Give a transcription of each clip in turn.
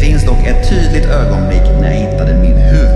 Det finns dock ett tydligt ögonblick när jag hittade min huvud.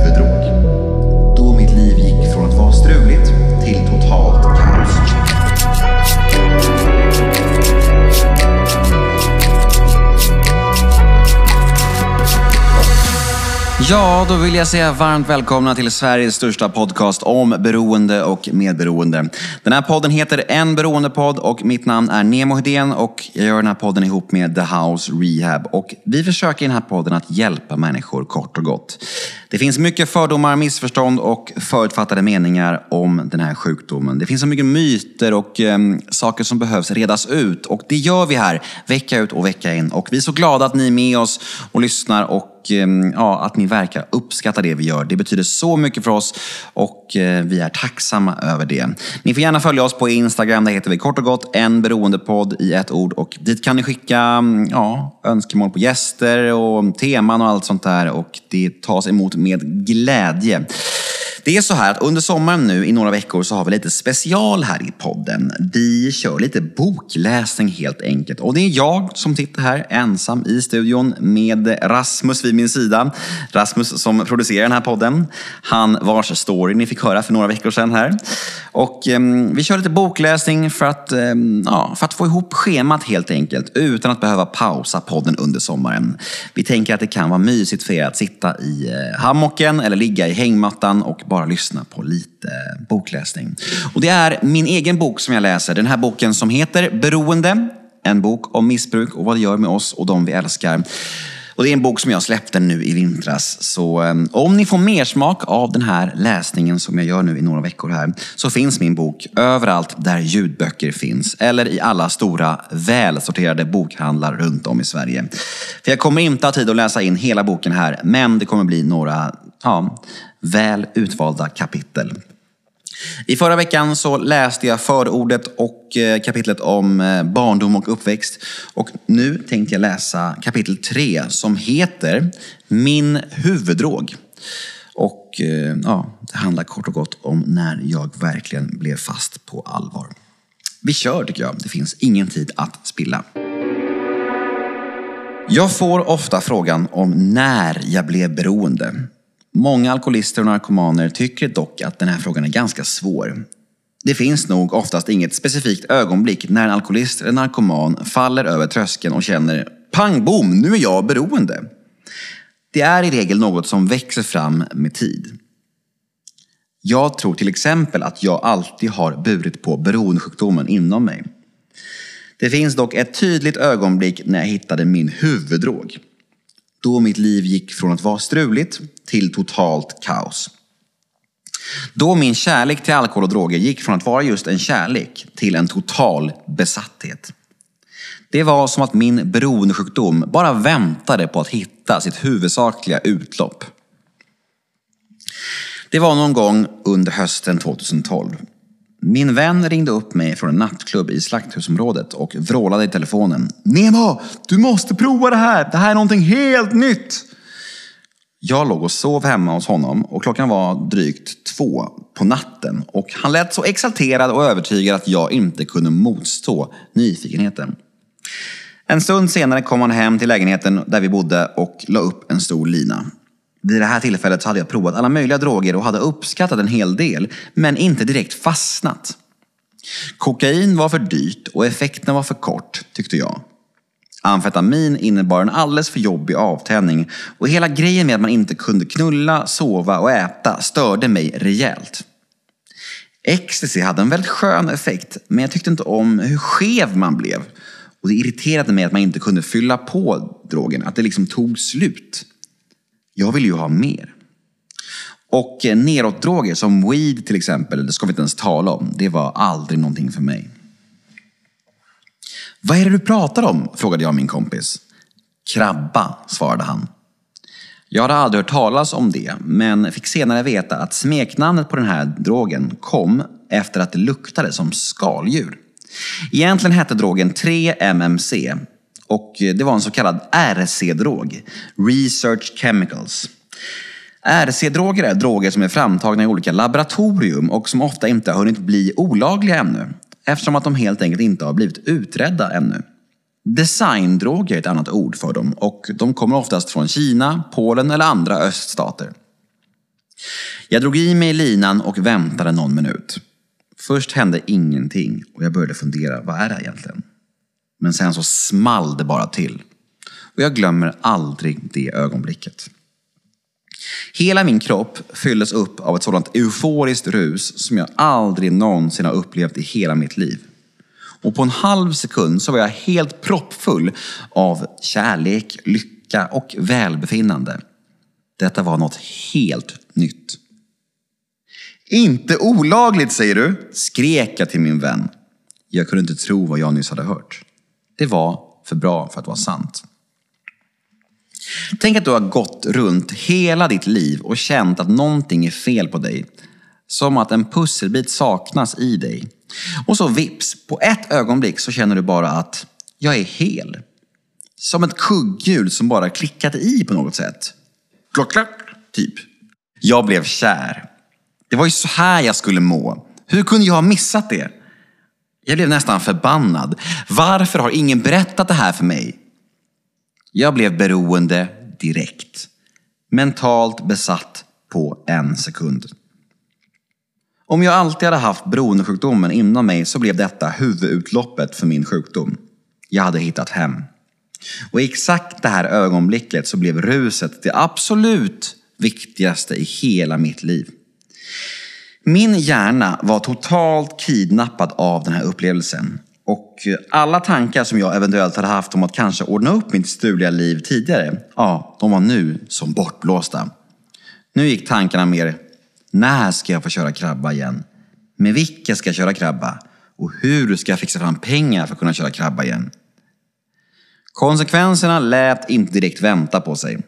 Ja, då vill jag säga varmt välkomna till Sveriges största podcast om beroende och medberoende. Den här podden heter En beroendepodd och mitt namn är Nemo Hedén och jag gör den här podden ihop med The House Rehab. Och vi försöker i den här podden att hjälpa människor kort och gott. Det finns mycket fördomar, missförstånd och förutfattade meningar om den här sjukdomen. Det finns så mycket myter och um, saker som behövs redas ut och det gör vi här vecka ut och vecka in. Och vi är så glada att ni är med oss och lyssnar och Eh, ja, att ni verkar uppskatta det vi gör. Det betyder så mycket för oss och eh, vi är tacksamma över det. Ni får gärna följa oss på Instagram. Där heter vi kort och gott en beroendepodd i ett ord. Och dit kan ni skicka mm, ja, önskemål på gäster och teman och allt sånt där. Och det tas emot med glädje. Det är så här att under sommaren nu i några veckor så har vi lite special här i podden. Vi kör lite bokläsning helt enkelt. Och det är jag som sitter här ensam i studion med Rasmus vid min sida. Rasmus som producerar den här podden. Han vars story ni fick höra för några veckor sedan här. Och eh, vi kör lite bokläsning för att, eh, ja, för att få ihop schemat helt enkelt. Utan att behöva pausa podden under sommaren. Vi tänker att det kan vara mysigt för er att sitta i eh, hammocken eller ligga i hängmattan och bara lyssna på lite bokläsning. Och det är min egen bok som jag läser. Den här boken som heter Beroende. En bok om missbruk och vad det gör med oss och de vi älskar. Och det är en bok som jag släppte nu i vintras. Så eh, om ni får mer smak av den här läsningen som jag gör nu i några veckor här så finns min bok överallt där ljudböcker finns. Eller i alla stora välsorterade bokhandlar runt om i Sverige. För jag kommer inte ha tid att läsa in hela boken här men det kommer bli några ja, väl utvalda kapitel. I förra veckan så läste jag förordet och eh, kapitlet om eh, barndom och uppväxt. Och nu tänkte jag läsa kapitel 3 som heter Min huvuddrog. Och eh, ja, det handlar kort och gott om när jag verkligen blev fast på allvar. Vi kör tycker jag. Det finns ingen tid att spilla. Jag får ofta frågan om när jag blev beroende. Många alkoholister och narkomaner tycker dock att den här frågan är ganska svår. Det finns nog oftast inget specifikt ögonblick när en alkoholist eller narkoman faller över tröskeln och känner pang bom, nu är jag beroende. Det är i regel något som växer fram med tid. Jag tror till exempel att jag alltid har burit på beroendesjukdomen inom mig. Det finns dock ett tydligt ögonblick när jag hittade min huvuddrog. Då mitt liv gick från att vara struligt till totalt kaos. Då min kärlek till alkohol och droger gick från att vara just en kärlek till en total besatthet. Det var som att min beroendesjukdom bara väntade på att hitta sitt huvudsakliga utlopp. Det var någon gång under hösten 2012. Min vän ringde upp mig från en nattklubb i Slakthusområdet och vrålade i telefonen. Nemo, du måste prova det här! Det här är någonting helt nytt! Jag låg och sov hemma hos honom och klockan var drygt två på natten och han lät så exalterad och övertygad att jag inte kunde motstå nyfikenheten. En stund senare kom han hem till lägenheten där vi bodde och la upp en stor lina. Vid det här tillfället så hade jag provat alla möjliga droger och hade uppskattat en hel del, men inte direkt fastnat. Kokain var för dyrt och effekten var för kort, tyckte jag. Amfetamin innebar en alldeles för jobbig avtändning och hela grejen med att man inte kunde knulla, sova och äta störde mig rejält. Ecstasy hade en väldigt skön effekt, men jag tyckte inte om hur skev man blev. Och det irriterade mig att man inte kunde fylla på drogen, att det liksom tog slut. Jag vill ju ha mer. Och eh, neråtdroger som weed till exempel, det ska vi inte ens tala om. Det var aldrig någonting för mig. Vad är det du pratar om? frågade jag min kompis. Krabba, svarade han. Jag hade aldrig hört talas om det, men fick senare veta att smeknamnet på den här drogen kom efter att det luktade som skaldjur. Egentligen hette drogen 3-MMC och eh, det var en så kallad RC-drog, Research Chemicals. RC-droger är droger som är framtagna i olika laboratorium och som ofta inte har hunnit bli olagliga ännu eftersom att de helt enkelt inte har blivit utredda ännu. Designdroger är ett annat ord för dem och de kommer oftast från Kina, Polen eller andra öststater. Jag drog i mig linan och väntade någon minut. Först hände ingenting och jag började fundera, vad är det här egentligen? Men sen så small det bara till. Och jag glömmer aldrig det ögonblicket. Hela min kropp fylldes upp av ett sådant euforiskt rus som jag aldrig någonsin har upplevt i hela mitt liv. Och på en halv sekund så var jag helt proppfull av kärlek, lycka och välbefinnande. Detta var något helt nytt. Inte olagligt säger du, skrek jag till min vän. Jag kunde inte tro vad jag nyss hade hört. Det var för bra för att vara sant. Tänk att du har gått runt hela ditt liv och känt att någonting är fel på dig. Som att en pusselbit saknas i dig. Och så vips, på ett ögonblick så känner du bara att jag är hel. Som ett kugghjul som bara klickat i på något sätt. Klock, klock, typ. Jag blev kär. Det var ju så här jag skulle må. Hur kunde jag ha missat det? Jag blev nästan förbannad. Varför har ingen berättat det här för mig? Jag blev beroende direkt. Mentalt besatt på en sekund. Om jag alltid hade haft beroendesjukdomen inom mig så blev detta huvudutloppet för min sjukdom. Jag hade hittat hem. Och i exakt det här ögonblicket så blev ruset det absolut viktigaste i hela mitt liv. Min hjärna var totalt kidnappad av den här upplevelsen. Och eh, alla tankar som jag eventuellt hade haft om att kanske ordna upp mitt stuliga liv tidigare, ja, de var nu som bortblåsta. Nu gick tankarna mer, när ska jag få köra krabba igen? Med vilka ska jag köra krabba? Och hur ska jag fixa fram pengar för att kunna köra krabba igen? Konsekvenserna lät inte direkt vänta på sig.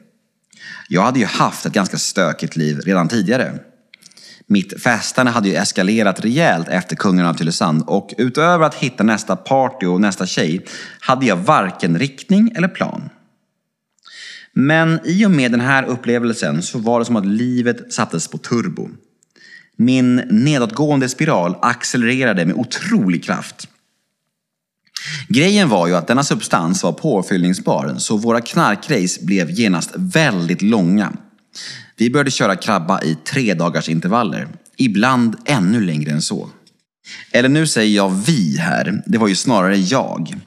Jag hade ju haft ett ganska stökigt liv redan tidigare. Mitt festande hade ju eskalerat rejält efter kungen av Tylösand och utöver att hitta nästa party och nästa tjej hade jag varken riktning eller plan. Men i och med den här upplevelsen så var det som att livet sattes på turbo. Min nedåtgående spiral accelererade med otrolig kraft. Grejen var ju att denna substans var påfyllningsbar så våra knarkrace blev genast väldigt långa. Vi började köra krabba i tre dagars intervaller. Ibland ännu längre än så. Eller nu säger jag vi här, det var ju snarare jag.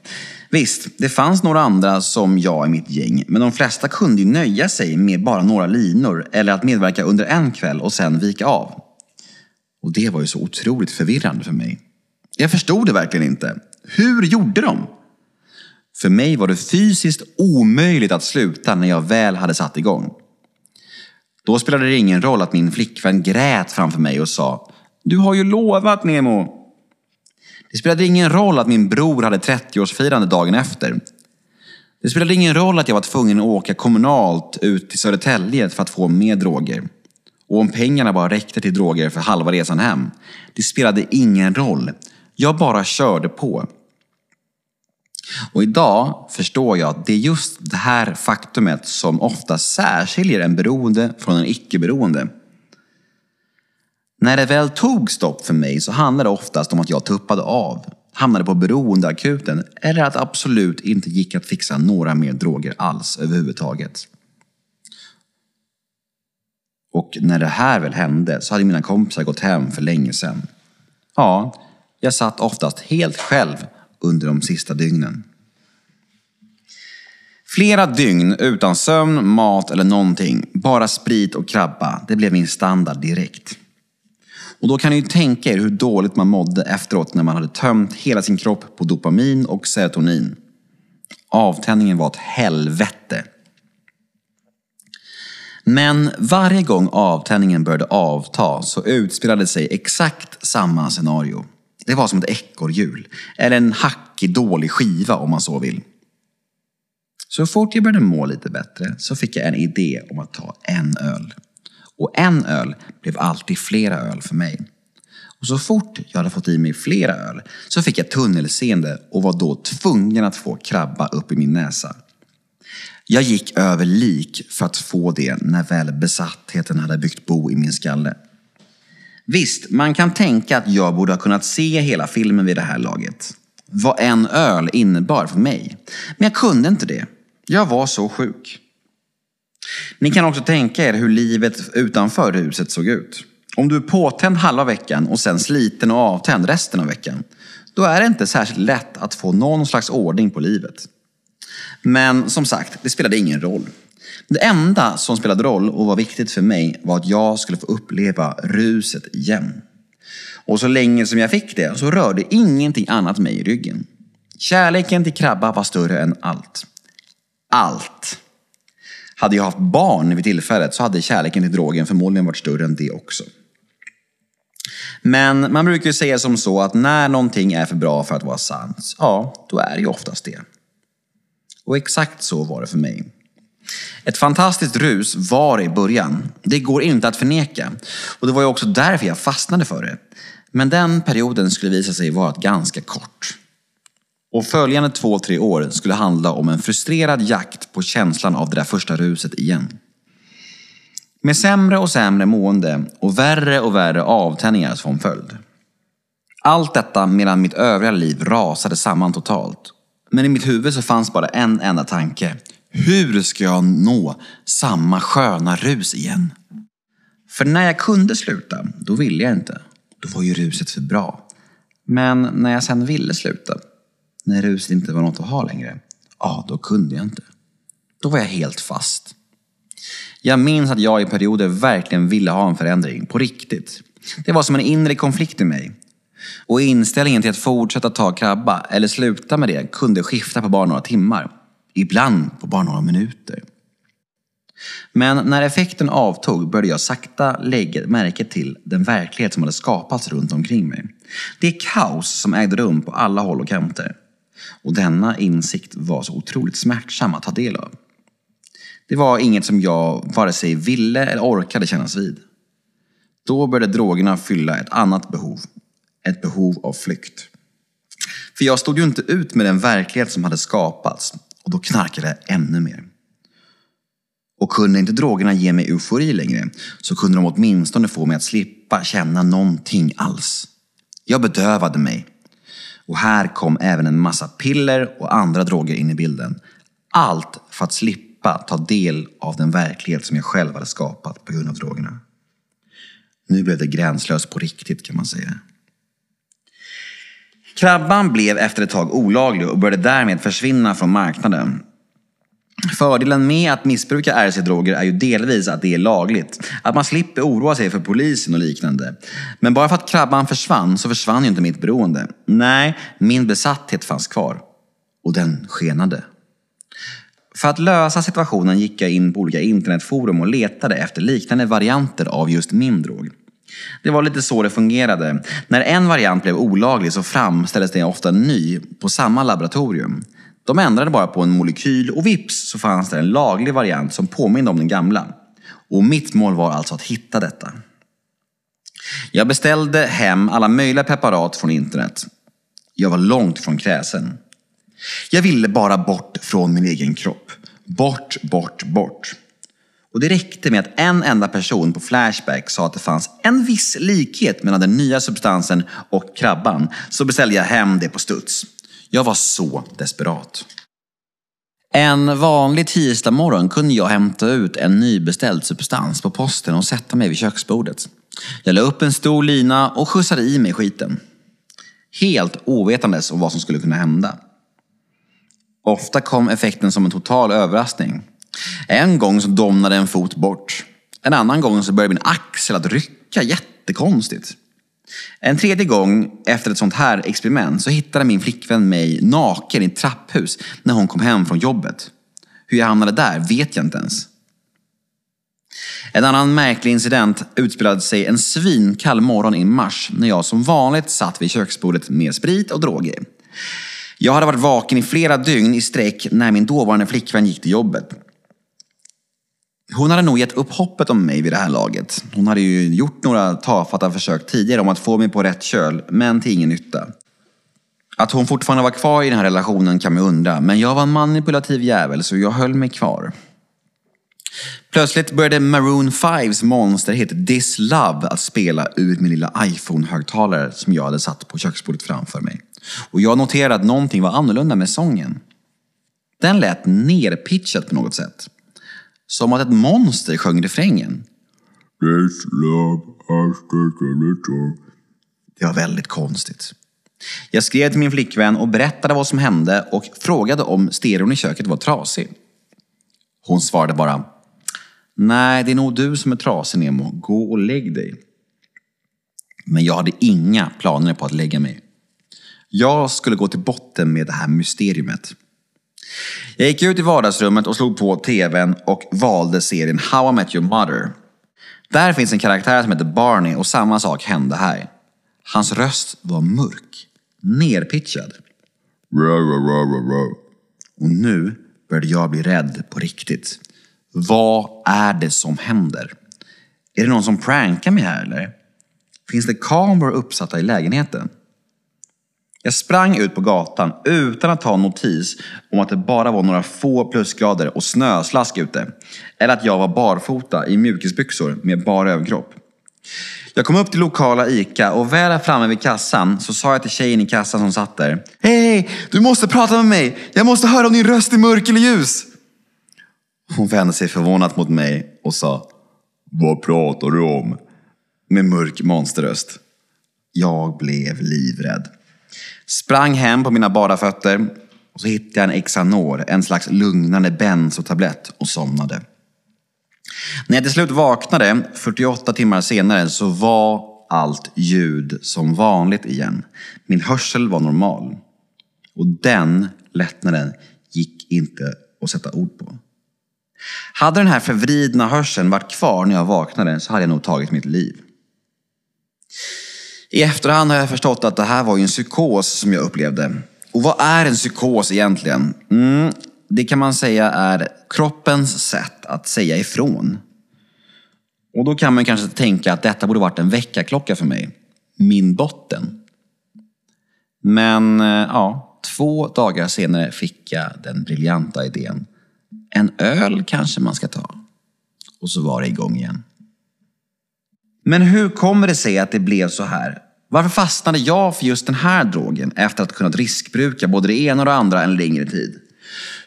Visst, det fanns några andra som jag i mitt gäng, men de flesta kunde ju nöja sig med bara några linor eller att medverka under en kväll och sen vika av. Och det var ju så otroligt förvirrande för mig. Jag förstod det verkligen inte. Hur gjorde de? För mig var det fysiskt omöjligt att sluta när jag väl hade satt igång. Då spelade det ingen roll att min flickvän grät framför mig och sa Du har ju lovat Nemo. Det spelade ingen roll att min bror hade 30-årsfirande dagen efter. Det spelade ingen roll att jag var tvungen att åka kommunalt ut till Södertälje för att få mer droger. Och om pengarna bara räckte till droger för halva resan hem. Det spelade ingen roll. Jag bara körde på. Och idag förstår jag att det är just det här faktumet som ofta särskiljer en beroende från en icke-beroende. När det väl tog stopp för mig så handlade det oftast om att jag tuppade av, hamnade på beroendeakuten eller att det absolut inte gick att fixa några mer droger alls överhuvudtaget. Och när det här väl hände så hade mina kompisar gått hem för länge sedan. Ja, jag satt oftast helt själv under de sista dygnen. Flera dygn utan sömn, mat eller någonting. Bara sprit och krabba. Det blev min standard direkt. Och då kan ni ju tänka er hur dåligt man mådde efteråt när man hade tömt hela sin kropp på dopamin och serotonin. Avtändningen var ett helvete. Men varje gång avtändningen började avta så utspelade sig exakt samma scenario. Det var som ett ekorrhjul, eller en hackig dålig skiva om man så vill. Så fort jag började må lite bättre så fick jag en idé om att ta en öl. Och en öl blev alltid flera öl för mig. Och så fort jag hade fått i mig flera öl så fick jag tunnelseende och var då tvungen att få krabba upp i min näsa. Jag gick över lik för att få det när väl besattheten hade byggt bo i min skalle. Visst, man kan tänka att jag borde ha kunnat se hela filmen vid det här laget. vad en öl innebar för mig. Men jag kunde inte det. Jag var så sjuk. Ni kan också tänka er hur livet utanför huset såg ut. Om du är påtänd halva veckan och sen sliten och avtänd resten av veckan, då är det inte särskilt lätt att få någon slags ordning på livet. Men som sagt, det spelade ingen roll. Det enda som spelade roll och var viktigt för mig var att jag skulle få uppleva ruset igen. Och så länge som jag fick det så rörde ingenting annat mig i ryggen. Kärleken till krabba var större än allt. Allt. Hade jag haft barn vid tillfället så hade kärleken till drogen förmodligen varit större än det också. Men man brukar ju säga som så att när någonting är för bra för att vara sant, ja, då är det ju oftast det. Och exakt så var det för mig. Ett fantastiskt rus var det i början. Det går inte att förneka. Och det var ju också därför jag fastnade för det. Men den perioden skulle visa sig vara ganska kort. Och följande två, tre år skulle handla om en frustrerad jakt på känslan av det där första ruset igen. Med sämre och sämre mående och värre och värre avtändningar som följd. Allt detta medan mitt övriga liv rasade samman totalt. Men i mitt huvud så fanns bara en enda tanke. Hur ska jag nå samma sköna rus igen? För när jag kunde sluta, då ville jag inte. Då var ju ruset för bra. Men när jag sen ville sluta, när ruset inte var något att ha längre, ja, då kunde jag inte. Då var jag helt fast. Jag minns att jag i perioder verkligen ville ha en förändring, på riktigt. Det var som en inre konflikt i mig. Och inställningen till att fortsätta ta krabba eller sluta med det kunde skifta på bara några timmar. Ibland på bara några minuter. Men när effekten avtog började jag sakta lägga märke till den verklighet som hade skapats runt omkring mig. Det kaos som ägde rum på alla håll och kanter. Och denna insikt var så otroligt smärtsam att ta del av. Det var inget som jag vare sig ville eller orkade kännas vid. Då började drogerna fylla ett annat behov. Ett behov av flykt. För jag stod ju inte ut med den verklighet som hade skapats och då knarkade jag ännu mer. Och kunde inte drogerna ge mig eufori längre så kunde de åtminstone få mig att slippa känna någonting alls. Jag bedövade mig. Och här kom även en massa piller och andra droger in i bilden. Allt för att slippa ta del av den verklighet som jag själv hade skapat på grund av drogerna. Nu blev det gränslöst på riktigt kan man säga. Krabban blev efter ett tag olaglig och började därmed försvinna från marknaden. Fördelen med att missbruka RC-droger är ju delvis att det är lagligt. Att man slipper oroa sig för polisen och liknande. Men bara för att krabban försvann så försvann ju inte mitt beroende. Nej, min besatthet fanns kvar. Och den skenade. För att lösa situationen gick jag in på olika internetforum och letade efter liknande varianter av just min drog. Det var lite så det fungerade. När en variant blev olaglig så framställdes det ofta en ny på samma laboratorium. De ändrade bara på en molekyl och vips så fanns det en laglig variant som påminde om den gamla. Och mitt mål var alltså att hitta detta. Jag beställde hem alla möjliga preparat från internet. Jag var långt från kräsen. Jag ville bara bort från min egen kropp. Bort, bort, bort. Och det räckte med att en enda person på Flashback sa att det fanns en viss likhet mellan den nya substansen och krabban, så beställde jag hem det på studs. Jag var så desperat. En vanlig tisdagsmorgon kunde jag hämta ut en nybeställd substans på posten och sätta mig vid köksbordet. Jag la upp en stor lina och skjutsade i mig skiten. Helt ovetandes om vad som skulle kunna hända. Ofta kom effekten som en total överraskning. En gång så domnade en fot bort. En annan gång så började min axel att rycka jättekonstigt. En tredje gång efter ett sånt här experiment så hittade min flickvän mig naken i ett trapphus när hon kom hem från jobbet. Hur jag hamnade där vet jag inte ens. En annan märklig incident utspelade sig en svinkall morgon i mars när jag som vanligt satt vid köksbordet med sprit och droger. Jag hade varit vaken i flera dygn i sträck när min dåvarande flickvän gick till jobbet. Hon hade nog gett upp hoppet om mig vid det här laget. Hon hade ju gjort några tafatta försök tidigare om att få mig på rätt köl, men till ingen nytta. Att hon fortfarande var kvar i den här relationen kan man undra, men jag var en manipulativ jävel så jag höll mig kvar. Plötsligt började Maroon 5s monsterhit This Love att spela ur min lilla iPhone-högtalare som jag hade satt på köksbordet framför mig. Och jag noterade att någonting var annorlunda med sången. Den lät nerpitchad på något sätt. Som att ett monster sjöng refrängen. This love has taken its. Det var väldigt konstigt. Jag skrev till min flickvän och berättade vad som hände och frågade om stereon i köket var trasig. Hon svarade bara Nej, det är nog du som är trasig Nemo. Gå och lägg dig. Men jag hade inga planer på att lägga mig. Jag skulle gå till botten med det här mysteriet. Jag gick ut i vardagsrummet och slog på tvn och valde serien How I Met Your Mother. Där finns en karaktär som heter Barney och samma sak hände här. Hans röst var mörk, nerpitchad. Och nu började jag bli rädd på riktigt. Vad är det som händer? Är det någon som prankar mig här eller? Finns det kameror uppsatta i lägenheten? Jag sprang ut på gatan utan att ta notis om att det bara var några få plusgrader och snöslask ute. Eller att jag var barfota i mjukisbyxor med bar överkropp. Jag kom upp till lokala ICA och väl framme vid kassan så sa jag till tjejen i kassan som satt där. Hej, du måste prata med mig! Jag måste höra om din röst är mörk eller ljus! Hon vände sig förvånat mot mig och sa Vad pratar du om? med mörk monsterröst. Jag blev livrädd. Sprang hem på mina bara fötter och så hittade jag en Xanor, en slags lugnande benzotablett och somnade. När jag till slut vaknade, 48 timmar senare, så var allt ljud som vanligt igen. Min hörsel var normal. Och den lättnaden gick inte att sätta ord på. Hade den här förvridna hörseln varit kvar när jag vaknade så hade jag nog tagit mitt liv. I efterhand har jag förstått att det här var ju en psykos som jag upplevde. Och vad är en psykos egentligen? Mm, det kan man säga är kroppens sätt att säga ifrån. Och då kan man kanske tänka att detta borde varit en väckarklocka för mig. Min botten. Men eh, ja, två dagar senare fick jag den briljanta idén. En öl kanske man ska ta. Och så var det igång igen. Men hur kommer det sig att det blev så här? Varför fastnade jag för just den här drogen efter att ha kunnat riskbruka både det ena och det andra en längre tid?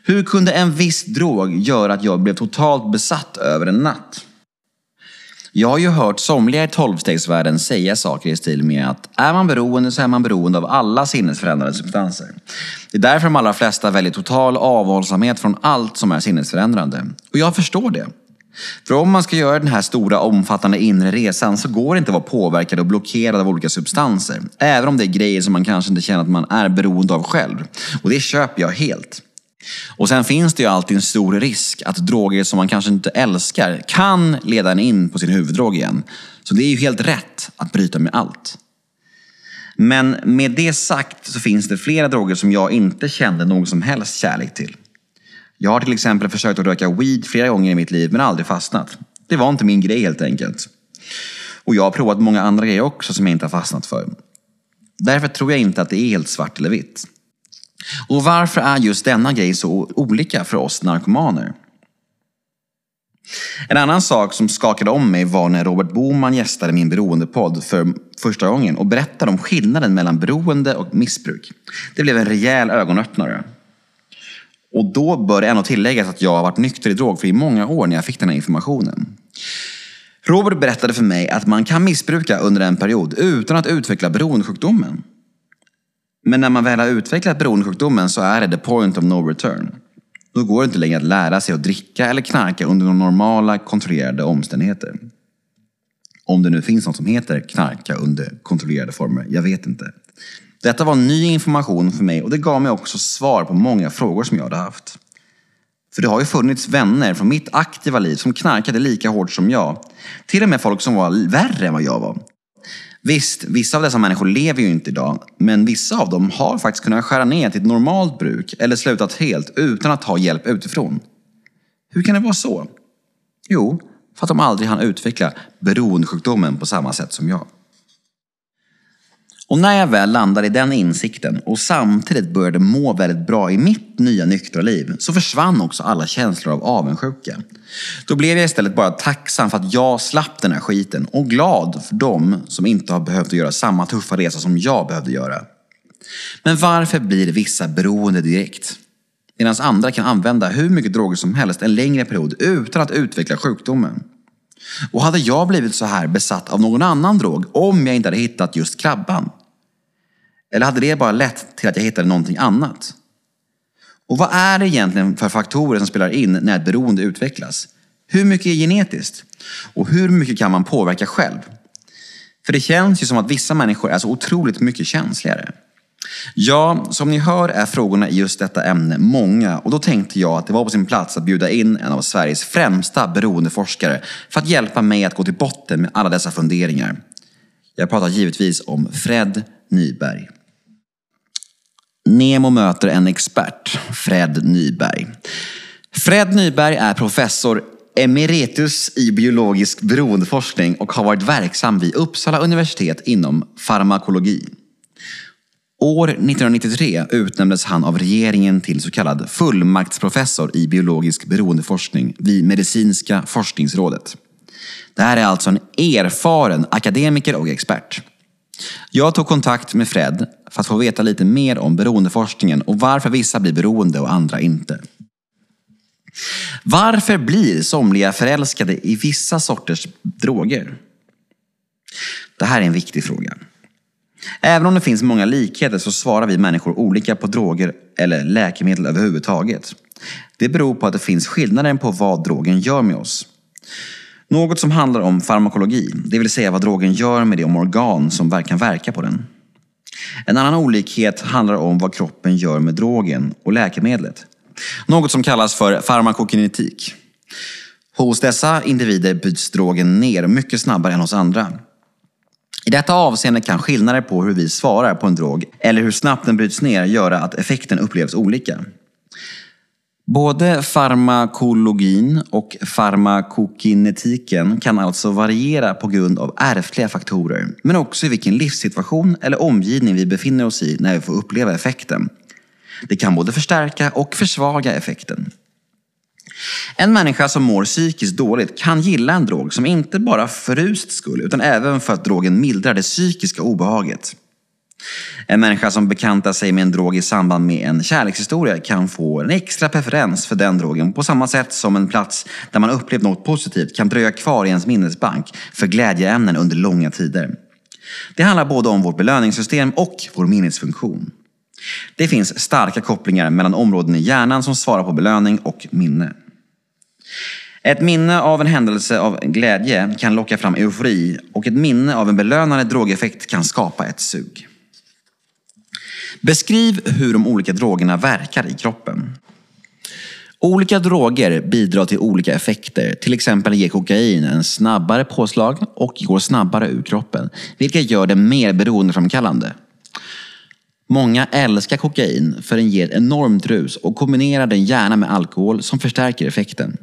Hur kunde en viss drog göra att jag blev totalt besatt över en natt? Jag har ju hört somliga i tolvstegsvärlden säga saker i stil med att är man beroende så är man beroende av alla sinnesförändrande substanser. Det är därför de allra flesta väljer total avhållsamhet från allt som är sinnesförändrande. Och jag förstår det. För om man ska göra den här stora omfattande inre resan så går det inte att vara påverkad och blockerad av olika substanser. Även om det är grejer som man kanske inte känner att man är beroende av själv. Och det köper jag helt. Och sen finns det ju alltid en stor risk att droger som man kanske inte älskar kan leda en in på sin huvuddrog igen. Så det är ju helt rätt att bryta med allt. Men med det sagt så finns det flera droger som jag inte kände någon som helst kärlek till. Jag har till exempel försökt att röka weed flera gånger i mitt liv men aldrig fastnat. Det var inte min grej helt enkelt. Och jag har provat många andra grejer också som jag inte har fastnat för. Därför tror jag inte att det är helt svart eller vitt. Och varför är just denna grej så olika för oss narkomaner? En annan sak som skakade om mig var när Robert Boman gästade min beroendepodd för första gången och berättade om skillnaden mellan beroende och missbruk. Det blev en rejäl ögonöppnare. Och då bör det ändå tilläggas att jag har varit nykter i drogfri i många år när jag fick den här informationen. Robert berättade för mig att man kan missbruka under en period utan att utveckla beroendesjukdomen. Men när man väl har utvecklat beroendesjukdomen så är det the point of no return. Då går det inte längre att lära sig att dricka eller knarka under normala kontrollerade omständigheter. Om det nu finns något som heter knarka under kontrollerade former, jag vet inte. Detta var ny information för mig och det gav mig också svar på många frågor som jag hade haft. För det har ju funnits vänner från mitt aktiva liv som knarkade lika hårt som jag. Till och med folk som var värre än vad jag var. Visst, vissa av dessa människor lever ju inte idag, men vissa av dem har faktiskt kunnat skära ner till ett normalt bruk eller slutat helt utan att ta hjälp utifrån. Hur kan det vara så? Jo, för att de aldrig hann utveckla beroendesjukdomen på samma sätt som jag. Och när jag väl landade i den insikten och samtidigt började må väldigt bra i mitt nya nyktra liv så försvann också alla känslor av avundsjuka. Då blev jag istället bara tacksam för att jag slapp den här skiten och glad för dem som inte har behövt göra samma tuffa resa som jag behövde göra. Men varför blir vissa beroende direkt? Medan andra kan använda hur mycket droger som helst en längre period utan att utveckla sjukdomen. Och hade jag blivit så här besatt av någon annan drog om jag inte hade hittat just krabban? Eller hade det bara lett till att jag hittade någonting annat? Och vad är det egentligen för faktorer som spelar in när ett beroende utvecklas? Hur mycket är genetiskt? Och hur mycket kan man påverka själv? För det känns ju som att vissa människor är så otroligt mycket känsligare. Ja, som ni hör är frågorna i just detta ämne många och då tänkte jag att det var på sin plats att bjuda in en av Sveriges främsta beroendeforskare för att hjälpa mig att gå till botten med alla dessa funderingar. Jag pratar givetvis om Fred Nyberg. Nemo möter en expert, Fred Nyberg. Fred Nyberg är professor emeritus i biologisk beroendeforskning och har varit verksam vid Uppsala universitet inom farmakologi. År 1993 utnämndes han av regeringen till så kallad fullmaktsprofessor i biologisk beroendeforskning vid Medicinska forskningsrådet. Det här är alltså en erfaren akademiker och expert. Jag tog kontakt med Fred för att få veta lite mer om beroendeforskningen och varför vissa blir beroende och andra inte. Varför blir somliga förälskade i vissa sorters droger? Det här är en viktig fråga. Även om det finns många likheter så svarar vi människor olika på droger eller läkemedel överhuvudtaget. Det beror på att det finns skillnader på vad drogen gör med oss. Något som handlar om farmakologi, det vill säga vad drogen gör med de organ som kan verka på den. En annan olikhet handlar om vad kroppen gör med drogen och läkemedlet. Något som kallas för farmakokinetik. Hos dessa individer byts drogen ner mycket snabbare än hos andra. I detta avseende kan skillnader på hur vi svarar på en drog eller hur snabbt den bryts ner göra att effekten upplevs olika. Både farmakologin och farmakokinetiken kan alltså variera på grund av ärftliga faktorer, men också i vilken livssituation eller omgivning vi befinner oss i när vi får uppleva effekten. Det kan både förstärka och försvaga effekten. En människa som mår psykiskt dåligt kan gilla en drog som inte bara för rust skull, utan även för att drogen mildrar det psykiska obehaget. En människa som bekantar sig med en drog i samband med en kärlekshistoria kan få en extra preferens för den drogen på samma sätt som en plats där man upplevt något positivt kan dröja kvar i ens minnesbank för glädjeämnen under långa tider. Det handlar både om vårt belöningssystem och vår minnesfunktion. Det finns starka kopplingar mellan områden i hjärnan som svarar på belöning och minne. Ett minne av en händelse av glädje kan locka fram eufori och ett minne av en belönande drogeffekt kan skapa ett sug. Beskriv hur de olika drogerna verkar i kroppen. Olika droger bidrar till olika effekter. Till exempel ger kokain en snabbare påslag och går snabbare ur kroppen, vilket gör det mer beroendeframkallande. Många älskar kokain för den ger enormt rus och kombinerar den gärna med alkohol som förstärker effekten.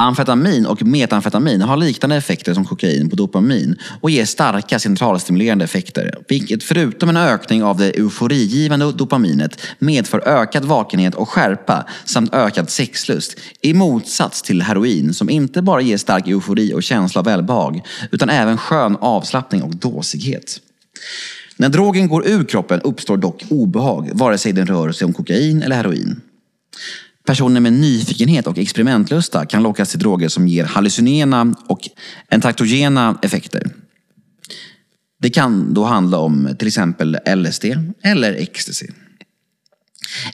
Amfetamin och metamfetamin har liknande effekter som kokain på dopamin och ger starka centralstimulerande effekter, vilket förutom en ökning av det euforigivande dopaminet medför ökad vakenhet och skärpa samt ökad sexlust, i motsats till heroin som inte bara ger stark eufori och känsla av välbehag, utan även skön avslappning och dåsighet. När drogen går ur kroppen uppstår dock obehag, vare sig den rör sig om kokain eller heroin. Personer med nyfikenhet och experimentlusta kan lockas till droger som ger hallucinogena och entaktogena effekter. Det kan då handla om till exempel LSD eller ecstasy.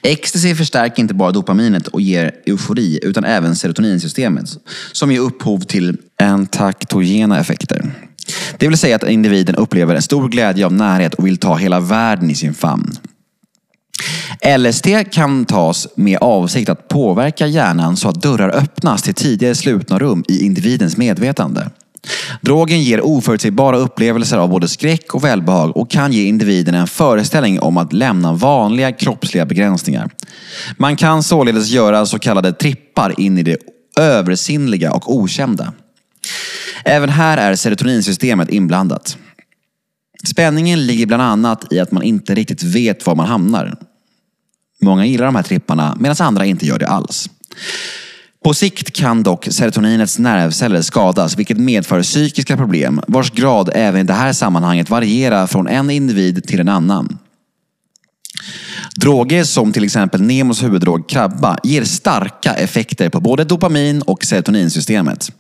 Ecstasy förstärker inte bara dopaminet och ger eufori utan även serotoninsystemet som ger upphov till entaktogena effekter. Det vill säga att individen upplever en stor glädje av närhet och vill ta hela världen i sin famn. LSD kan tas med avsikt att påverka hjärnan så att dörrar öppnas till tidigare slutna rum i individens medvetande. Drogen ger oförutsägbara upplevelser av både skräck och välbehag och kan ge individen en föreställning om att lämna vanliga kroppsliga begränsningar. Man kan således göra så kallade trippar in i det översinnliga och okända. Även här är serotoninsystemet inblandat. Spänningen ligger bland annat i att man inte riktigt vet var man hamnar. Många gillar de här tripparna medan andra inte gör det alls. På sikt kan dock serotoninets nervceller skadas vilket medför psykiska problem vars grad även i det här sammanhanget varierar från en individ till en annan. Droger som till exempel Nemos huvuddrog krabba ger starka effekter på både dopamin och serotoninsystemet.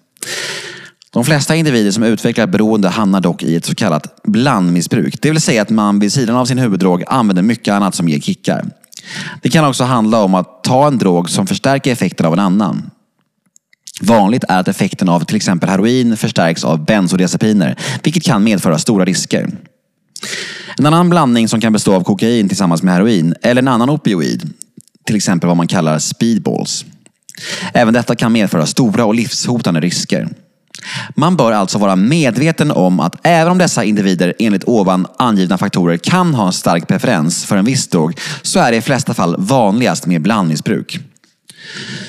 De flesta individer som utvecklar beroende hamnar dock i ett så kallat blandmissbruk. Det vill säga att man vid sidan av sin huvuddrog använder mycket annat som ger kickar. Det kan också handla om att ta en drog som förstärker effekten av en annan. Vanligt är att effekten av till exempel heroin förstärks av bensodiazepiner, vilket kan medföra stora risker. En annan blandning som kan bestå av kokain tillsammans med heroin eller en annan opioid, till exempel vad man kallar speedballs. Även detta kan medföra stora och livshotande risker. Man bör alltså vara medveten om att även om dessa individer enligt ovan angivna faktorer kan ha en stark preferens för en viss drog så är det i flesta fall vanligast med blandmissbruk.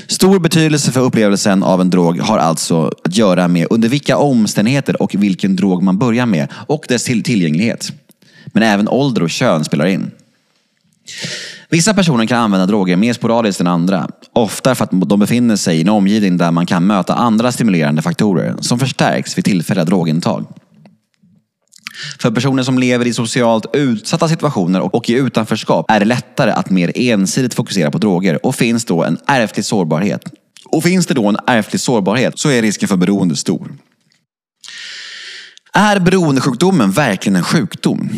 Stor betydelse för upplevelsen av en drog har alltså att göra med under vilka omständigheter och vilken drog man börjar med och dess tillgänglighet. Men även ålder och kön spelar in. Vissa personer kan använda droger mer sporadiskt än andra. Ofta för att de befinner sig i en omgivning där man kan möta andra stimulerande faktorer som förstärks vid tillfälliga drogintag. För personer som lever i socialt utsatta situationer och i utanförskap är det lättare att mer ensidigt fokusera på droger och finns då en ärftlig sårbarhet. Och finns det då en ärftlig sårbarhet så är risken för beroende stor. Är beroendesjukdomen verkligen en sjukdom?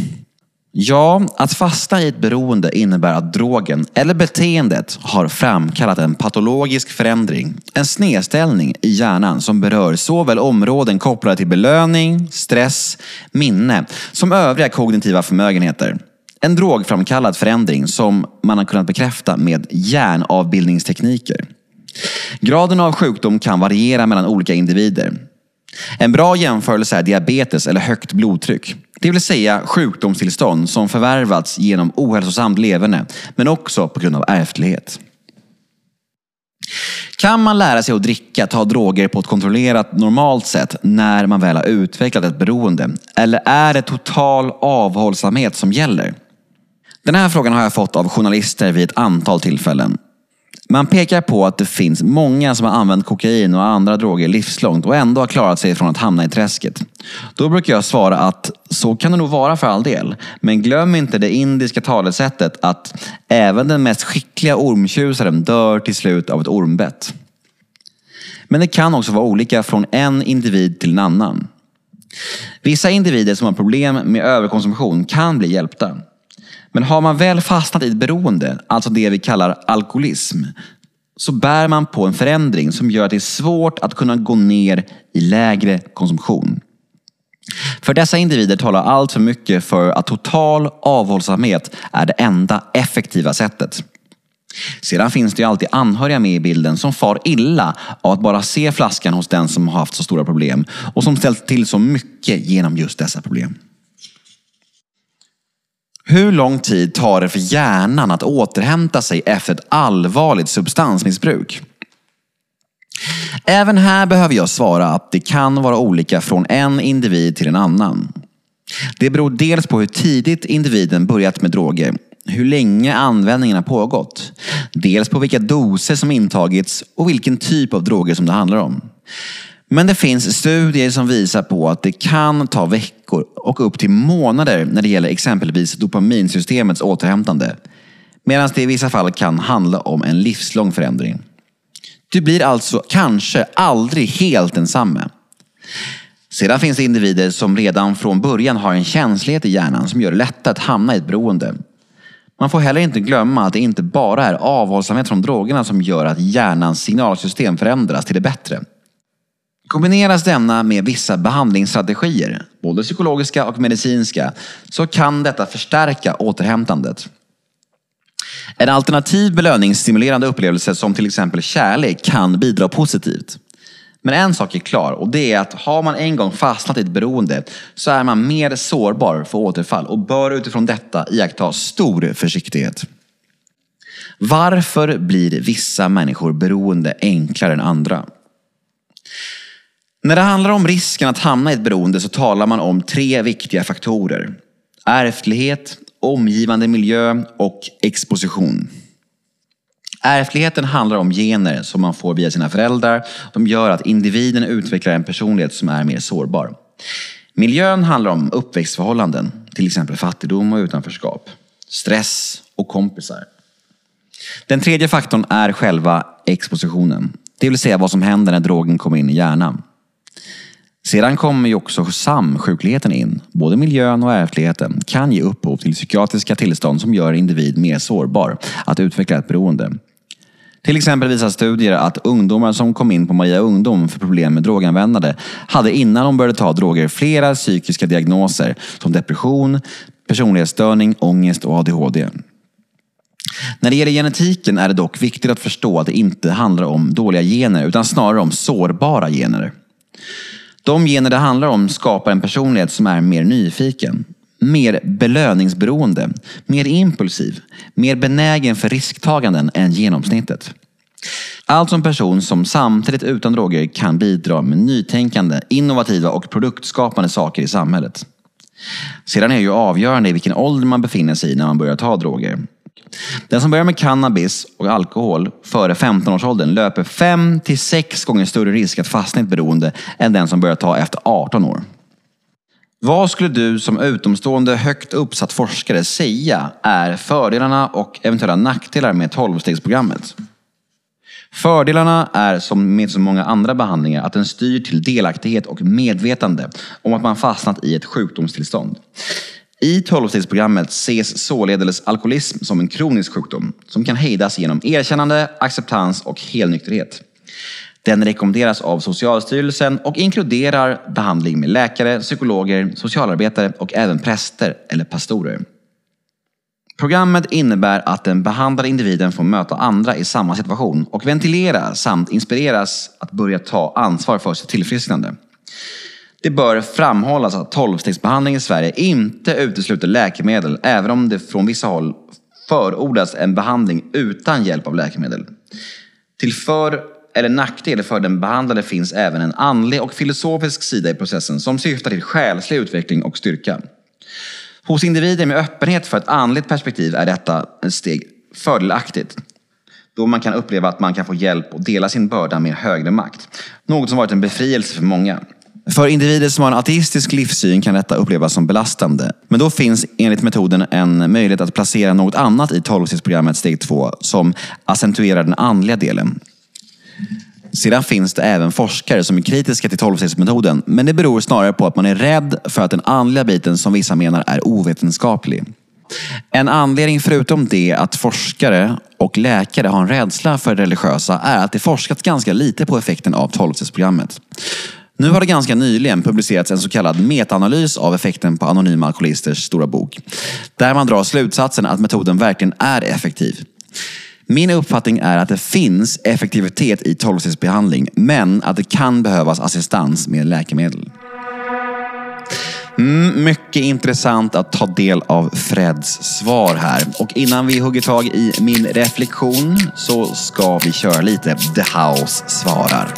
Ja, att fastna i ett beroende innebär att drogen eller beteendet har framkallat en patologisk förändring, en snedställning i hjärnan som berör såväl områden kopplade till belöning, stress, minne som övriga kognitiva förmögenheter. En drogframkallad förändring som man har kunnat bekräfta med hjärnavbildningstekniker. Graden av sjukdom kan variera mellan olika individer. En bra jämförelse är diabetes eller högt blodtryck. Det vill säga sjukdomstillstånd som förvärvats genom ohälsosamt leverne, men också på grund av ärftlighet. Kan man lära sig att dricka, ta droger på ett kontrollerat, normalt sätt när man väl har utvecklat ett beroende? Eller är det total avhållsamhet som gäller? Den här frågan har jag fått av journalister vid ett antal tillfällen. Man pekar på att det finns många som har använt kokain och andra droger livslångt och ändå har klarat sig från att hamna i träsket. Då brukar jag svara att så kan det nog vara för all del. Men glöm inte det indiska talesättet att även den mest skickliga ormtjusaren dör till slut av ett ormbett. Men det kan också vara olika från en individ till en annan. Vissa individer som har problem med överkonsumtion kan bli hjälpta. Men har man väl fastnat i ett beroende, alltså det vi kallar alkoholism, så bär man på en förändring som gör att det är svårt att kunna gå ner i lägre konsumtion. För dessa individer talar allt för mycket för att total avhållsamhet är det enda effektiva sättet. Sedan finns det ju alltid anhöriga med i bilden som far illa av att bara se flaskan hos den som har haft så stora problem och som ställt till så mycket genom just dessa problem. Hur lång tid tar det för hjärnan att återhämta sig efter ett allvarligt substansmissbruk? Även här behöver jag svara att det kan vara olika från en individ till en annan. Det beror dels på hur tidigt individen börjat med droger, hur länge användningen har pågått, dels på vilka doser som intagits och vilken typ av droger som det handlar om. Men det finns studier som visar på att det kan ta veckor och upp till månader när det gäller exempelvis dopaminsystemets återhämtande. Medan det i vissa fall kan handla om en livslång förändring. Du blir alltså kanske aldrig helt densamme. Sedan finns det individer som redan från början har en känslighet i hjärnan som gör det lättare att hamna i ett beroende. Man får heller inte glömma att det inte bara är avhållsamhet från drogerna som gör att hjärnans signalsystem förändras till det bättre. Kombineras denna med vissa behandlingsstrategier, både psykologiska och medicinska, så kan detta förstärka återhämtandet. En alternativ belöningsstimulerande upplevelse som till exempel kärlek kan bidra positivt. Men en sak är klar och det är att har man en gång fastnat i ett beroende så är man mer sårbar för återfall och bör utifrån detta iaktta stor försiktighet. Varför blir vissa människor beroende enklare än andra? När det handlar om risken att hamna i ett beroende så talar man om tre viktiga faktorer. Ärftlighet, omgivande miljö och exposition. Ärftligheten handlar om gener som man får via sina föräldrar. De gör att individen utvecklar en personlighet som är mer sårbar. Miljön handlar om uppväxtförhållanden, till exempel fattigdom och utanförskap. Stress, och kompisar. Den tredje faktorn är själva expositionen. Det vill säga vad som händer när drogen kommer in i hjärnan. Sedan kommer ju också samsjukligheten in. Både miljön och ärftligheten kan ge upphov till psykiatriska tillstånd som gör individ mer sårbar att utveckla ett beroende. Till exempel visar studier att ungdomar som kom in på Maria Ungdom för problem med droganvändande hade innan de började ta droger flera psykiska diagnoser som depression, personlighetsstörning, ångest och ADHD. När det gäller genetiken är det dock viktigt att förstå att det inte handlar om dåliga gener utan snarare om sårbara gener. De gener det handlar om skapar en personlighet som är mer nyfiken, mer belöningsberoende, mer impulsiv, mer benägen för risktaganden än genomsnittet. Alltså en person som samtidigt utan droger kan bidra med nytänkande, innovativa och produktskapande saker i samhället. Sedan är det ju avgörande i vilken ålder man befinner sig i när man börjar ta droger. Den som börjar med cannabis och alkohol före 15-årsåldern löper 5 till 6 gånger större risk att fastna i ett beroende än den som börjar ta efter 18 år. Vad skulle du som utomstående högt uppsatt forskare säga är fördelarna och eventuella nackdelar med 12-stegsprogrammet? Fördelarna är som med så många andra behandlingar att den styr till delaktighet och medvetande om att man fastnat i ett sjukdomstillstånd. I 12-stegsprogrammet ses således alkoholism som en kronisk sjukdom som kan hejdas genom erkännande, acceptans och helnykterhet. Den rekommenderas av Socialstyrelsen och inkluderar behandling med läkare, psykologer, socialarbetare och även präster eller pastorer. Programmet innebär att den behandlade individen får möta andra i samma situation och ventilera samt inspireras att börja ta ansvar för sitt tillfrisknande. Det bör framhållas att tolvstegsbehandling i Sverige inte utesluter läkemedel, även om det från vissa håll förordas en behandling utan hjälp av läkemedel. Till för eller nackdel för den behandlade finns även en andlig och filosofisk sida i processen som syftar till själslig utveckling och styrka. Hos individer med öppenhet för ett andligt perspektiv är detta ett steg fördelaktigt då man kan uppleva att man kan få hjälp och dela sin börda med högre makt. Något som varit en befrielse för många. För individer som har en ateistisk livssyn kan detta upplevas som belastande. Men då finns enligt metoden en möjlighet att placera något annat i 12 steg 2 som accentuerar den andliga delen. Sedan finns det även forskare som är kritiska till tolvstegsmetoden. men det beror snarare på att man är rädd för att den andliga biten som vissa menar är ovetenskaplig. En anledning förutom det att forskare och läkare har en rädsla för det religiösa är att det forskats ganska lite på effekten av tolvstegsprogrammet. Nu har det ganska nyligen publicerats en så kallad metaanalys av effekten på anonyma alkoholisters stora bok. Där man drar slutsatsen att metoden verkligen är effektiv. Min uppfattning är att det finns effektivitet i 12-stegsbehandling, men att det kan behövas assistans med läkemedel. Mm, mycket intressant att ta del av Freds svar här. Och innan vi hugger tag i min reflektion så ska vi köra lite The House svarar.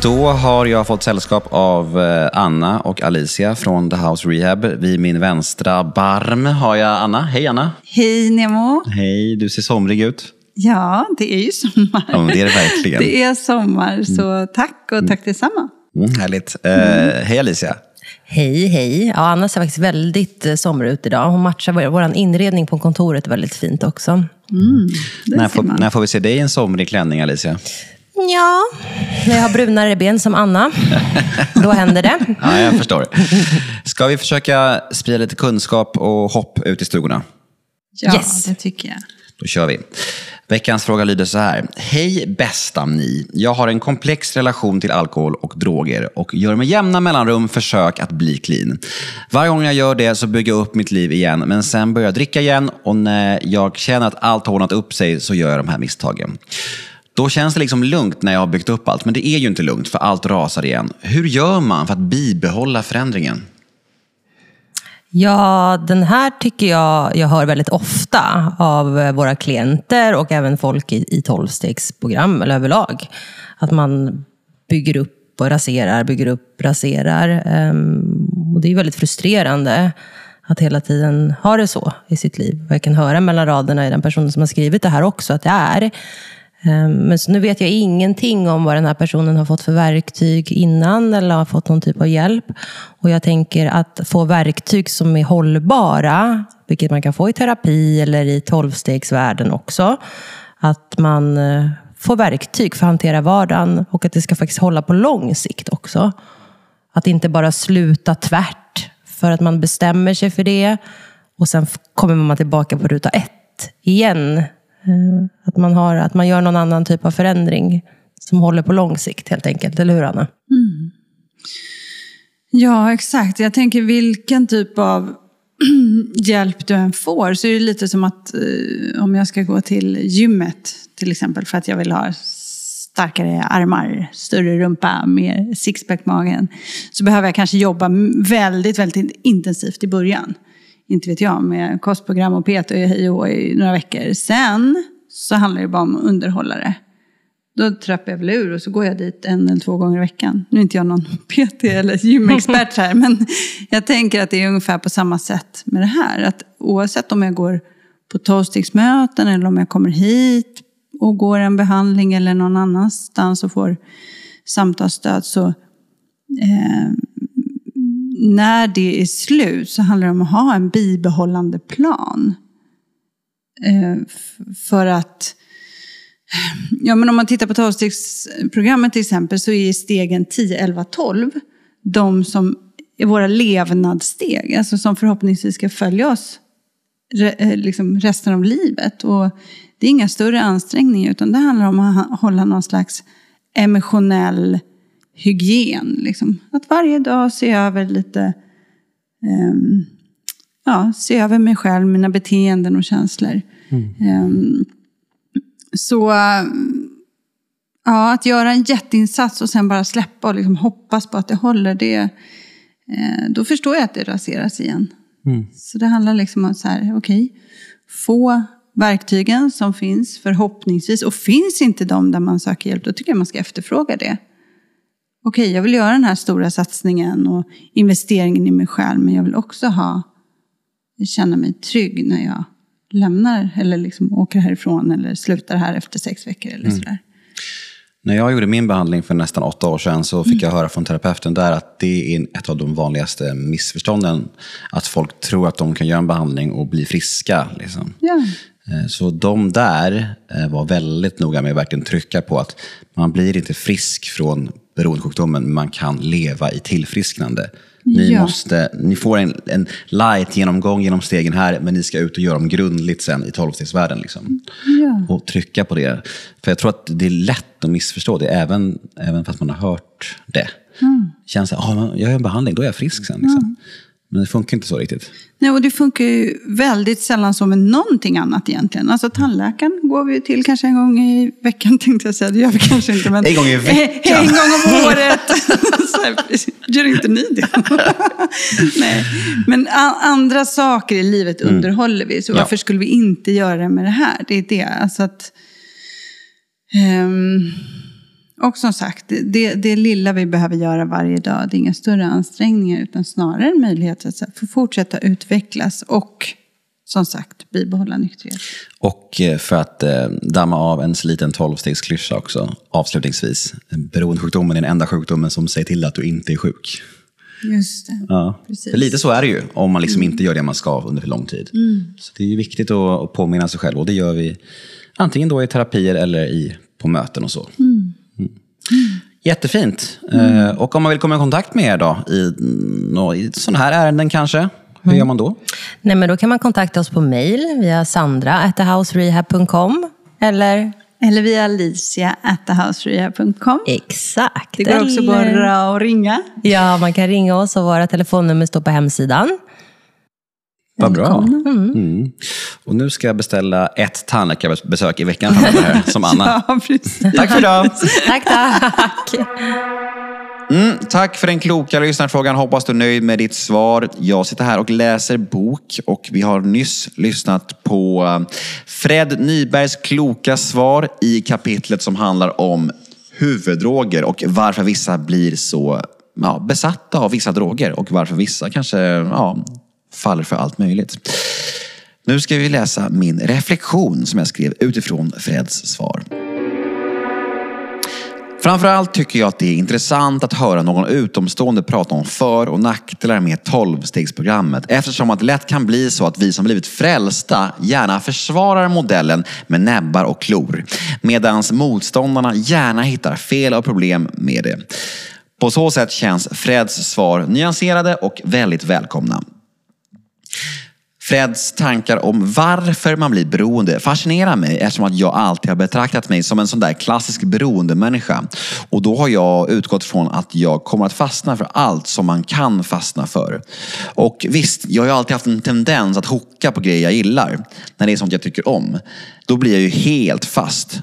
Då har jag fått sällskap av eh, Anna och Alicia från The House Rehab. Vid min vänstra barm har jag Anna. Hej Anna! Hej Nemo! Hej, du ser somrig ut. Ja, det är ju sommar. Ja, det är det verkligen. Det är sommar, så tack och tack detsamma. Mm, härligt. Mm. hej Alicia! Hej, hej. Ja, Anna ser faktiskt väldigt eh, somrig ut idag. Hon matchar vår, vår inredning på kontoret väldigt fint också. Mm, när, får, när får vi se dig i en somrig klänning, Alicia? Ja, när jag har brunare ben som Anna. Då händer det. Ja, jag förstår. Ska vi försöka sprida lite kunskap och hopp ut i stugorna? Ja, yes. det tycker jag. Då kör vi. Veckans fråga lyder så här. Hej bästa ni. Jag har en komplex relation till alkohol och droger och gör med jämna mellanrum försök att bli clean. Varje gång jag gör det så bygger jag upp mitt liv igen, men sen börjar jag dricka igen och när jag känner att allt har ordnat upp sig så gör jag de här misstagen. Då känns det liksom lugnt när jag har byggt upp allt, men det är ju inte lugnt för allt rasar igen. Hur gör man för att bibehålla förändringen? Ja, den här tycker jag jag hör väldigt ofta av eh, våra klienter och även folk i, i tolvstegsprogram eller överlag. Att man bygger upp och raserar, bygger upp, raserar. Um, och det är väldigt frustrerande att hela tiden ha det så i sitt liv. Och jag kan höra mellan raderna i den personen som har skrivit det här också att det är. Ehm, men nu vet jag ingenting om vad den här personen har fått för verktyg innan eller har fått någon typ av hjälp. Och jag tänker att få verktyg som är hållbara vilket man kan få i terapi eller i tolvstegsvärlden också. Att man eh, får verktyg för att hantera vardagen och att det ska faktiskt hålla på lång sikt också. Att inte bara sluta tvärt för att man bestämmer sig för det och sen kommer man tillbaka på ruta ett igen. Eh, att man, har, att man gör någon annan typ av förändring som håller på lång sikt helt enkelt. Eller hur Anna? Mm. Ja, exakt. Jag tänker vilken typ av hjälp du än får så är det lite som att eh, om jag ska gå till gymmet till exempel för att jag vill ha starkare armar, större rumpa, mer sixpack-magen. Så behöver jag kanske jobba väldigt, väldigt intensivt i början. Inte vet jag, med kostprogram och PT och hej och hå i några veckor. Sen så handlar det bara om underhållare. Då trappar jag väl ur och så går jag dit en eller två gånger i veckan. Nu är inte jag någon PT eller gymexpert här, men jag tänker att det är ungefär på samma sätt med det här. Att oavsett om jag går på toastingsmöten eller om jag kommer hit och går en behandling eller någon annanstans och får samtalsstöd så eh, när det är slut så handlar det om att ha en bibehållande plan. Eh, för att Ja, men om man tittar på tolvstegsprogrammet till exempel så är stegen 10, 11, 12 de som är våra levnadssteg, alltså som förhoppningsvis ska följa oss re, eh, liksom resten av livet. Och det är inga större ansträngningar utan det handlar om att hålla någon slags emotionell hygien. Liksom. Att varje dag se över lite, ehm, ja, se över mig själv, mina beteenden och känslor. Ehm, så äh, ja, att göra en jätteinsats och sen bara släppa och liksom hoppas på att det håller, det, eh, då förstår jag att det raseras igen. Så det handlar liksom om så här, okej, få verktygen som finns förhoppningsvis. Och finns inte de där man söker hjälp, då tycker jag man ska efterfråga det. Okej, jag vill göra den här stora satsningen och investeringen i mig själv, men jag vill också ha, känna mig trygg när jag lämnar eller liksom åker härifrån eller slutar här efter sex veckor eller sådär. När jag gjorde min behandling för nästan åtta år sedan så fick jag höra från terapeuten där att det är ett av de vanligaste missförstånden. Att folk tror att de kan göra en behandling och bli friska. Liksom. Eh, Så de där eh, var väldigt noga med att verkligen trycka på att man blir inte frisk från beroendesjukdomen, men man kan leva i tillfrisknande. Ni, Ja. måste, ni får en, en light genomgång genom stegen här, men ni ska ut och göra dem grundligt sen i tolvstegsvärlden. Liksom. Ja. Och trycka på det. För jag tror att det är lätt att missförstå det, även, även fast man har hört det. Mm. Känns här, ah, jag gör en behandling, då är jag frisk sen. Liksom. Men det funkar inte så riktigt. Nej, och det funkar ju väldigt sällan så med någonting annat egentligen. Alltså tandläkaren går vi till kanske en gång i veckan tänkte jag säga. Det gör vi kanske inte. Men En gång i veckan? En gång om året. Gör inte ni det? Nej. Men andra saker i livet underhåller vi. Så Mm. Ja. varför skulle vi inte göra det med det här? Det är det. Alltså att, ehm, och som sagt, det- det, lilla vi behöver göra varje dag, det är inga större ansträngningar utan snarare en möjlighet att få fortsätta utvecklas och som sagt bibehålla nykterhet. Och eh, för att eh, damma av en sliten tolvstegsklyscha också, avslutningsvis. Beroendesjukdomen är den enda sjukdomen som säger till att du inte är sjuk. Just det. Ja. Precis. För lite så är det ju, om man liksom inte gör det man ska under för lång tid. Så det är ju viktigt att, att påminna sig själv, och det gör vi antingen då i terapier eller i, på möten och så. Mm. Jättefint. Eh, och om man vill komma i kontakt med er då, i, i sådana här ärenden kanske, hur gör man då? Nej, men då kan man kontakta oss på mail via sandra.thehouserehab.com eller Eller via alicia at thehouserehab.com. exakt. Det går också eller- bara att ringa. Ja, man kan ringa oss och våra telefonnummer står på hemsidan. Vad bra. Mm. Och nu ska jag beställa ett tandläkarbesök i veckan här, som Anna. Ja. Tack för idag! Tack, tack! Mm, tack för den kloka lyssnarfrågan. Hoppas du är nöjd med ditt svar. Jag sitter här och läser bok och vi har nyss lyssnat på eh, Fred Nybergs kloka svar i kapitlet som handlar om huvuddroger och varför vissa blir så ja, besatta av vissa droger och varför vissa kanske ja, faller för allt möjligt. Nu ska vi läsa min reflektion som jag skrev utifrån Freds svar. Framförallt tycker jag att det är intressant att höra någon utomstående prata om för och nackdelar med 12-stegsprogrammet eftersom att det lätt kan bli så att vi som blivit frälsta gärna försvarar modellen med näbbar och klor medan motståndarna gärna hittar fel och problem med det. På så sätt känns Freds svar nyanserade och väldigt välkomna. Freds tankar om varför man blir beroende fascinerar mig eftersom att jag alltid har betraktat mig som en sån där klassisk beroendemänniska. Och då har jag utgått från att jag kommer att fastna för allt som man kan fastna för. Och visst, jag har ju alltid haft en tendens att hocka på grejer jag gillar. När det är sånt jag tycker om. Då blir jag ju helt fast.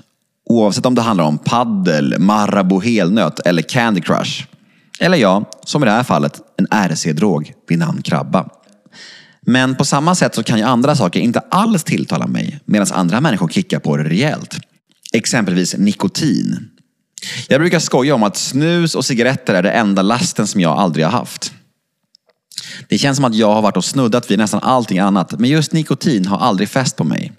Oavsett om det handlar om paddel, Marabou helnöt eller Candy Crush. Eller ja, som i det här fallet, en RC-drog vid namn Krabba. Men på samma sätt så kan ju andra saker inte alls tilltala mig medan andra människor kickar på det rejält. Exempelvis nikotin. Jag brukar skoja om att snus och cigaretter är det enda lasten som jag aldrig har haft. Det känns som att jag har varit och snuddat vid nästan allting annat, men just nikotin har aldrig fäst på mig.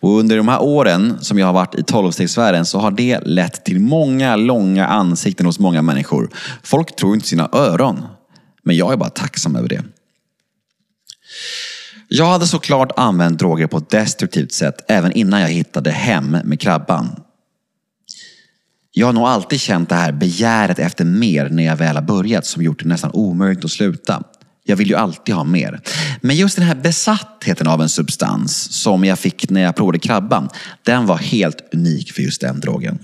Och under de här åren som jag har varit i tolvstegsvärlden så har det lett till många långa ansikten hos många människor. Folk tror inte sina öron. Men jag är bara tacksam över det. Jag hade såklart använt droger på ett destruktivt sätt även innan jag hittade hem med krabban. Jag har nog alltid känt det här begäret efter mer när jag väl har börjat som gjort det nästan omöjligt att sluta. Jag vill ju alltid ha mer. Men just den här besattheten av en substans som jag fick när jag provade krabban, den var helt unik för just den drogen.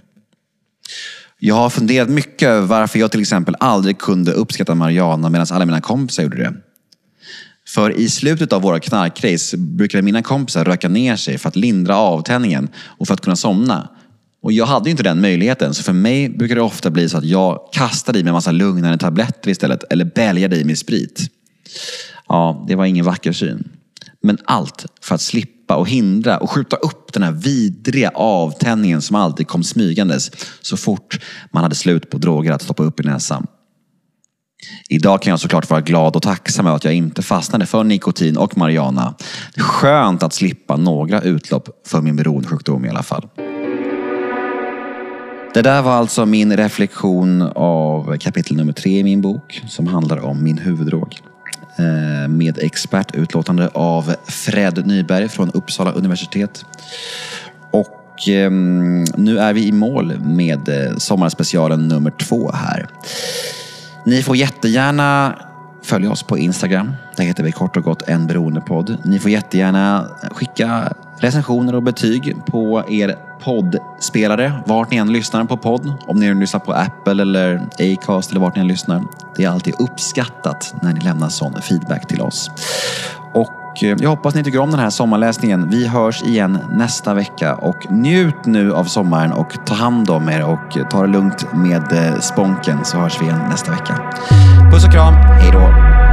Jag har funderat mycket över varför jag till exempel aldrig kunde uppskatta marijuana medan alla mina kompisar gjorde det. För i slutet av våra knarkrace brukade mina kompisar röka ner sig för att lindra avtändningen och för att kunna somna. Och jag hade ju inte den möjligheten, så för mig brukar det ofta bli så att jag kastar i mig en massa lugnande tabletter istället, eller bälgar i mig sprit. Ja, det var ingen vacker syn. Men allt för att slippa och hindra och skjuta upp den här vidriga avtändningen som alltid kom smygandes så fort man hade slut på droger att stoppa upp i näsan. Idag kan jag såklart vara glad och tacksam över att jag inte fastnade för nikotin och marijuana. Skönt att slippa några utlopp för min beroendesjukdom i alla fall. Det där var alltså min reflektion av kapitel nummer tre i min bok som handlar om min huvuddrog. Eh, med expertutlåtande av Fred Nyberg från Uppsala universitet. Och ehm, nu är vi i mål med eh, sommarspecialen nummer två här. Ni får jättegärna följa oss på Instagram. Där heter vi kort och gott en beroendepodd. Ni får jättegärna skicka recensioner och betyg på er poddspelare, vart ni än lyssnar på podd. Om ni lyssnar på Apple eller Acast eller vart ni än lyssnar. Det är alltid uppskattat när ni lämnar sån feedback till oss. Och Eh, jag hoppas ni tycker om den här sommarläsningen. Vi hörs igen nästa vecka och njut nu av sommaren och ta hand om er och ta det lugnt med eh, sponken så hörs vi igen nästa vecka. Puss och kram, hejdå!